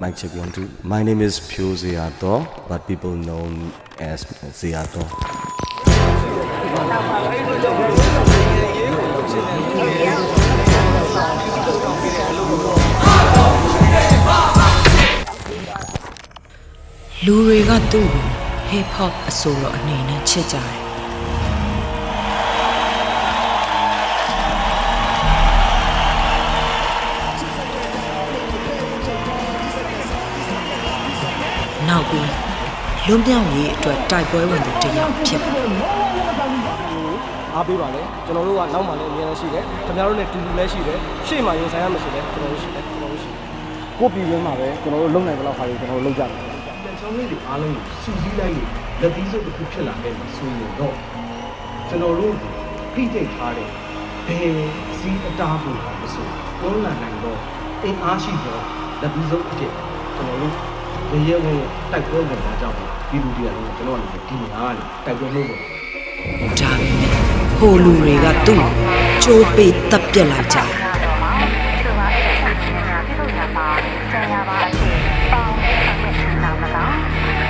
Mike Chekyontu. My name is Pyo Zeato, but people know me as Zeato. လူတွေကသူ့ကို hip hop အဆိုတော်အနေနဲ့ချစ်ကြတယ် နောက်ပြီးလွန်မြောက်ရေးအတွက်တိုက်ပွဲဝင်သူတစ်ယောက်ဖြစ်ပါအားပေးပါလေကျွန်တော်တို့ကနောက်မှလည်းအများကြီးရှိတယ်ခင်ဗျားတို့လည်းတူတူလည်းရှိတယ်ရှေ့မှာရင်ဆိုင်ရမယ်ဆိုလည်းကျွန်တော်တို့ရှိတယ်ကျွန်တော်တို့ရှိတယ်ကိုပြည်ရင်းမှာပဲကျွန်တော်တို့လုံနိုင်တဲ့လောက်ခါကြီးကျွန်တော်တို့လုပ်ကြတယ်ပြန်ချောင်းလေးတွေအားလုံးကိုစူးစီးလိုက်ရင်လက်သီးစုပ်တစ်ခုဖြစ်လာခဲ့မှာဆိုရင်တော့ကျွန်တော်တို့ဖိတိတ်ထားတဲ့ဘယ်စီးအတားဖို့မဆိုတွန်းလှန်နိုင်တော့အင်အားရှိတော့လက်သီးစုပ်အဖြစ်ကျွန်တော်တို့ ရေရဲဝင်တိုက်ပွဲဝင်တာကြောင့်ဒီလူတွေကလည်းကျွန်တော်တို့ဒီနေရာကနေတိုက်ပွဲလုပ်ဖို့ဒါပေမဲ့ဟိုလူတွေကသူ့ကိုကြိုးပေးတပ်ပြက်လိုက်ကြတယ်တော်မှာသူကအဲ့ဒါချင်းချင်းကပြုလုပ်ရမှာကျန်ရပါအဖြစ်ပေါင်းအဖြစ်နာမကောင်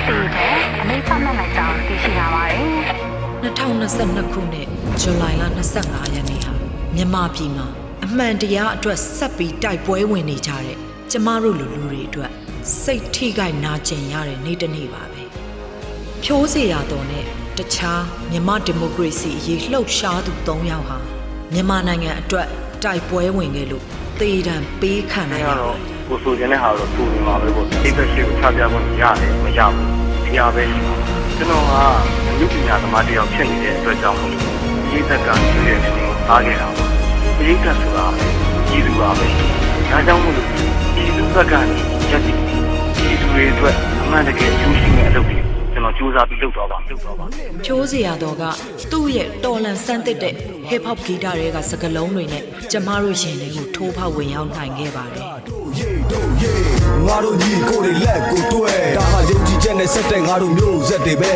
တည်တဲ့အမေဖတ်မှတ်လိုက်ကြောင်းသိရှိရပါတယ်2022ခုနှစ်ဇူလိုင်လ25ရက်နေ့ဟာမြန်မာပြည်မှာအမှန်တရားအတွက်ဆက်ပြီးတိုက်ပွဲဝင်နေကြတဲ့ ကျမတို့လူလူတွေအတွက်စိတ်ထိခိုက်နာကျင်ရတဲ့နေ့တစ်နေ့ပါပဲဖြိုးစေရတော်နဲ့တခြားမြန်မာဒီမိုကရေစီအရေးလှုပ်ရှားသူ၃ယောက်ဟာမြန်မာနိုင်ငံအတွက်တိုက်ပွဲဝင်ခဲ့လို့သေဒဏ်ပေးခံရအဲ့ရတော့ပါတယ်ကိုဆိုခြင်းတဲ့ဟာတော့သူ့နေမှာပဲပေါ့အိတ်သက်ရှိကိုချပြဖို့ရတယ်မရဘူးတရားပဲရှိမှာကျွန်တော်ကလူပညာသမားတယောက်ဖြစ်နေတဲ့အတွက်ကြောင့်မို့လို့အိတ်သက်ကသူ့ရဲ့နေကိုအားခဲ့တာပါအိတ်သက်ဆိုတာကြီးသူပါပဲ ဒါကြောင့်မို့လို့ဒီလူဘက်ကနေရက်တည်ဒီသူတွေအတွက်အမှန်တကယ်ကျူးရှိတဲ့အလုပ်တွေကျွန်တော်စူးစမ်းပြီးလုပ်တော့ပါလုပ်တော့ပါဖြိုးစရာတော်ကသူ့ရဲ့တော်လန်ဆန်းသစ်တဲ့ hip hop ဂီတတွေကစကလုံးတွေနဲ့ကျမတို့ရင်တွေကိုထိုးဖောက်ဝင်ရောက်နိုင်ခဲ့ပါတယ်ငါတို့ညီကိုတွေလက်ကိုတွဲဒါဟာယုံကြည်ချက်နဲ့ဆက်တဲ့ငါတို့မျိုးဆက်တွေပဲ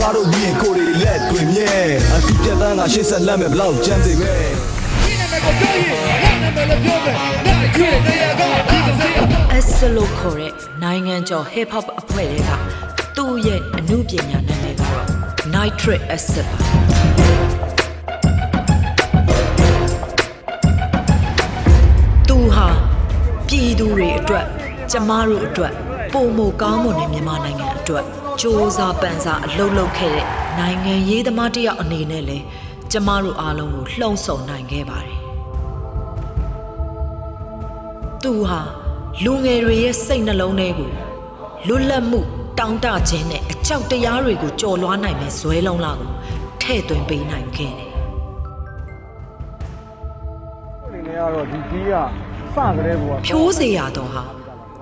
ငါတို့ညီကိုတွေလက်တွင်မြဲအတိပြတ်သားငါရှေ့ဆက်လက်မဲ့ဘလောက်ချမ်းစေပဲ S လို့ခေါ်တဲ့နိုင်ငံကျော် hip hop အဖွဲ့တွေကသူ့ရဲ့အမှုပညာနာမည်ကတော့ Nitric Acid ပါသူဟာပြည်သူတွေအတွက်ကျမတို့အတွက်ပုံမကောင်းမွန်တဲ့မြန်မာနိုင်ငံအတွက်စ조사ပန်းစားအလုပ်လုပ်ခဲ့တဲ့နိုင်ငံရေးသမားတစ်ယောက်အနေနဲ့လည်း ကျမတို့အားလုံးကိုလှုံ့ဆော်နိုင်ခဲ့ပါတယ်သူဟာလူငယ်တွေရဲ့စိတ်နှလုံးထဲကိုလွတ်လပ်မှုတောင်းတခြင်းနဲ့အကြောက်တရားတွေကိုကြော်လွှားနိုင်မဲ့ဇွဲလုံးလာကိုထဲ့သွင်းပေးနိုင်ခဲ့တယ်အနေနဲ့ကတော့ဒီကြီးကစကြတဲ့ဘောက။ဖြိုးစေရတော့ဟာ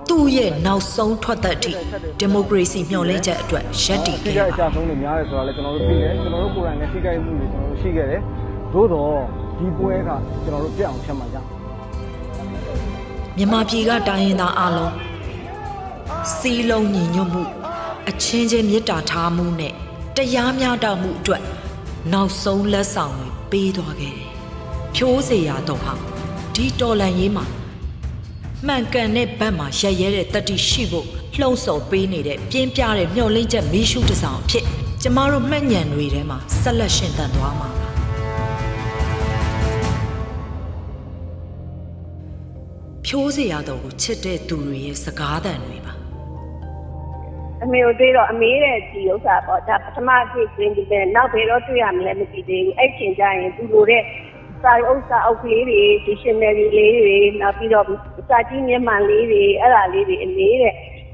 သူ့ရဲ့နောက်ဆုံးထွက်သက်အထိဒီမိုကရေစီမျှော်လင့်ချက်အတွက်ရက်တည်ထိခဲ့ခိုက်အကျပါဆုံးတွေများတယ်ဆိုတာလည်းကျွန်တော်တို့သိတယ်ကျွန်တော်တို့ကိုယ်တိုင်လည်းထိခိုက်မှုတွေကျွန်တော်တို့ရှိခဲ့တယ်သို့တော့ဒီပွဲကကျွန်တော်တို့ပြတ်အောင်ဖြတ်မှကြမြန်မာပြည်ကတိုင်းရင်းသားအလုံးစီးလုံးညီညွတ်မှု အချင်းချင်းမေတ္တာထားမှုနဲ့တရားမျှတမှုအတွက်နောက်ဆုံးလက်ဆောင်တွေပေးသွားခဲ့တယ်။ဖြိုးစေရတော့ဟာဒီတော်လန်ရေးမှာ မှန်ကန်တဲ့ဘက်မှာရရဲတဲ့တတိရှိဖို့လှုံ့ဆော်ပေးနေတဲ့ပြင်းပြတဲ့မျောလင့်ချက်မီးရှုတစ်ဆောင်အဖြစ်ကျမတို့မှတ်ညံတွေထဲမှာဆက်လက်ရှင်သန်သွားမှာပါဖြိုးစရာတော့ကိုချစ်တဲ့သူတွေရဲ့စကားသံတွေပါအမေကိုတွေ့တော့အမေတဲ့ဒီဥစ္စာပေါ့ဒါပထမအဖြစ်တွင်ဒီပဲနောက်ဘယ်တော့တွေ့ရမလဲမသိသေးဘူးအဲ့ချိန်ကျရင်သူလိုတဲ့ စာဥစ္စာအုပ်ကလေးတွေ dictionary လေးတွေနောက်ပြီးတော့စာကြည့်မျက်မှန်လေးတွေအဲ့ဒါလေးတွေအမေတဲ့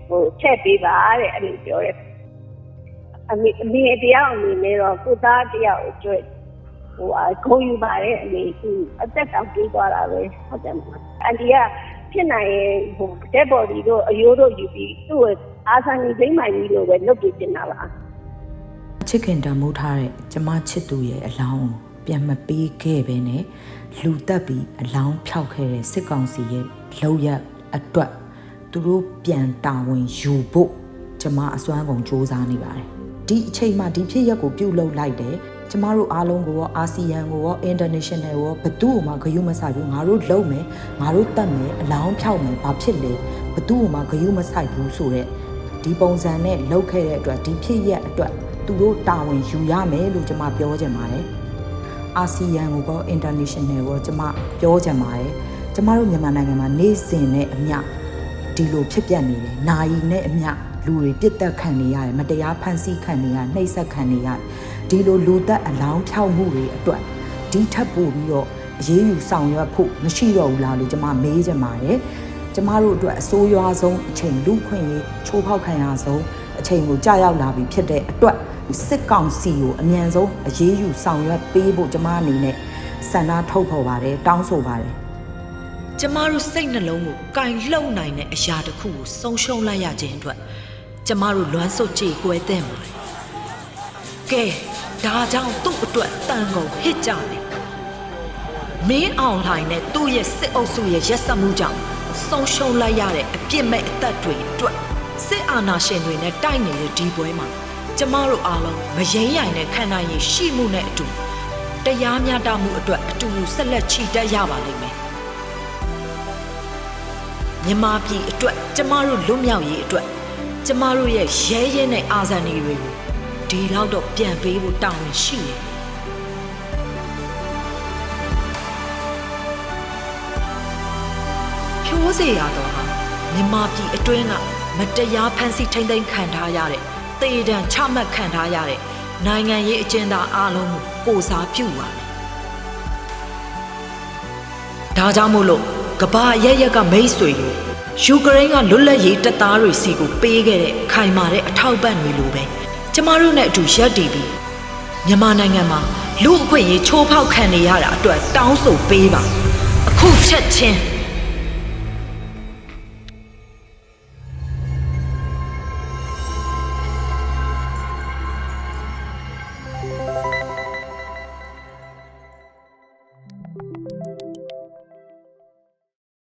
ဟိုချက်ပေးပါတဲ့အဲ့လိုပြောတယ်အမေအမေတရားအနေနဲ့တော့ကိုသားတရားကိုတွေ့ဟိုအခုံးယူပါတယ်အမေသူအသက်တောင်ပြေးသွားတာပဲဟုတ်တယ်မလားအန်တီကဖြစ်နိုင်ရင်ဟို dead body တို့အယိုးတို့ယူပြီးသူ့ကိုအာဆန်ကြီးသိမ့်မှန်ကြီးလို့ပဲလုပ်ပြနေတာပါချစ်ခင်တမိုးထားတဲ့ကျမချစ်သူရဲ့အလောင်းကို ပြန်မပေးခဲ့ပဲနဲ့လူတက်ပြီးအလောင်းဖြောက်ခဲ့တဲ့စစ်ကောင်စီရဲ့လောက်ရအတွက်သူတို့ပြန်တာဝန်ယူဖို့ကျမအစွမ်းကုန်စ조사နေပါတယ်ဒီအချိန်မှဒီဖြစ်ရက်ကိုပြုတ်လုလိုက်တယ်ကျမတို့အားလုံးကိုရောအာဆီယံကိုရော international ကိုရောဘယ်သူ့မှဂရုမစိုက်ဘူးငါတို့လုံမယ်ငါတို့တတ်မယ်အလောင်းဖြောက်မယ်ဘာဖြစ်လဲဘသူ့ကိုမှဂယုမဆိုင်ဘူးဆိုတော့ဒီပုံစံနဲ့လောက်ခဲ့တဲ့အတွက်ဒီဖြစ်ရက်အတွက်သူတို့တာဝန်ယူရမယ်လို့ကျွန်မပြောချင်ပါတယ် အာဆီယံကိုကော international ကိုကျွန်မပြောချင်ပါတယ်ကျွန်မတို့မြန်မာနိုင်ငံမှာနေစဉ်နဲ့အမျှဒီလိုဖြစ်ပျက်နေတယ်။နာယီနဲ့အမျှလူတွေပြစ်တက်ခံနေရတယ်။မတရားဖန်ဆီးခံနေရတယ်။နှိပ်စက်ခံနေရတယ်။ဒီလိုလူသက်အလောင်းဖြောက်မှုတွေအတွက်ဒီထပ်ပို့ပြီးတော့အရေးယူဆောင်ရွက်ဖို့မရှိတော့ဘူးလားလို့ကျွန်မမေးချင်ပါတယ်။ကျမတို့အတွက်အစိုးရွားဆုံးအချိန်လူခွင့်ရေးချိုးဖောက်ခံရဆုံးအချိန်ကိုကြာရောက်လာပြီဖြစ်တဲ့အတွက် စစ်ကောင်စီကိုအမြန်ဆုံးအရေးယူဆောင်ရွက်ပေးဖို့ကျမအနေနဲ့ဆန္ဒထုတ်ဖော်ပါတယ်တောင်းဆိုပါတယ်ကျမတို့စိတ်နှလုံးကိုကင်လှုပ်နိုင်တဲ့အရာတစ်ခုကိုဆုံးရှုံးလိုက်ရခြင်းအတွက်ကျမတို့လွမ်းဆုပ်ကြေကွဲတဲ့မှာကဲဒါကြောင့်သူ့အတွက်တန်ကုန်ဟစ်ကြမယ်မင်းအောင်လှိုင်နဲ့သူ့ရဲ့စစ်အုပ်စုရဲ့ရက်စက်မှုကြောင့်ဆုံးရှုံးလိုက်ရတဲ့အပြစ်မဲ့အသက်တွေအတွက်စစ်အာဏာရှင်တွေနဲ့တိုက်နေတဲ့ဒီပွဲမှာ ကျမတို့အားလုံးမယိမ်းရိုင်တဲ့ခံနိုင်ရည်ရှိမှုနဲ့အတူတရားမျှတမှုအတွက်အတူတူဆက်လက်ချီတက်ရပါလိမ့်မယ်မြမပြည်အတွက်ကျမတို့လွတ်မြောက်ရေးအတွက်ကျမတို့ရဲ့ရဲရဲနဲ့အာဇာနည်တွေကိုဒီလောက်တော့ပြန်ပေးဖို့တာဝန်ရှိတယ်ဖြိုးစေရတော့ဟာမြမပြည်အတွင်းကမတရားဖန်ဆီးထိမ့်သိမ်းခံထားရတဲ့ တေတံချမှတ်ခံထားရတဲ့နိုင်ငံရေးအကျဉ်းသားအလုံးကိုကိုစားပြုပါတယ်ဒါကြောင့်မို့လို့ကဘာရရက်ကမိတ်ဆွေကိုယူကရိန်းကလွတ်လပ်ရေးတပ်သားတွေစီကိုပေးခဲ့တဲ့ခိုင်မာတဲ့အထောက်ပံ့တွေလိုပဲကျမတို့နဲ့အတူရက်တည်ပြီးမြန်မာနိုင်ငံမှာလူအခွင့်အရေးချိုးဖောက်ခံနေရတာအတွက်တောင်းဆိုပေးပါအခုချက်ချင်း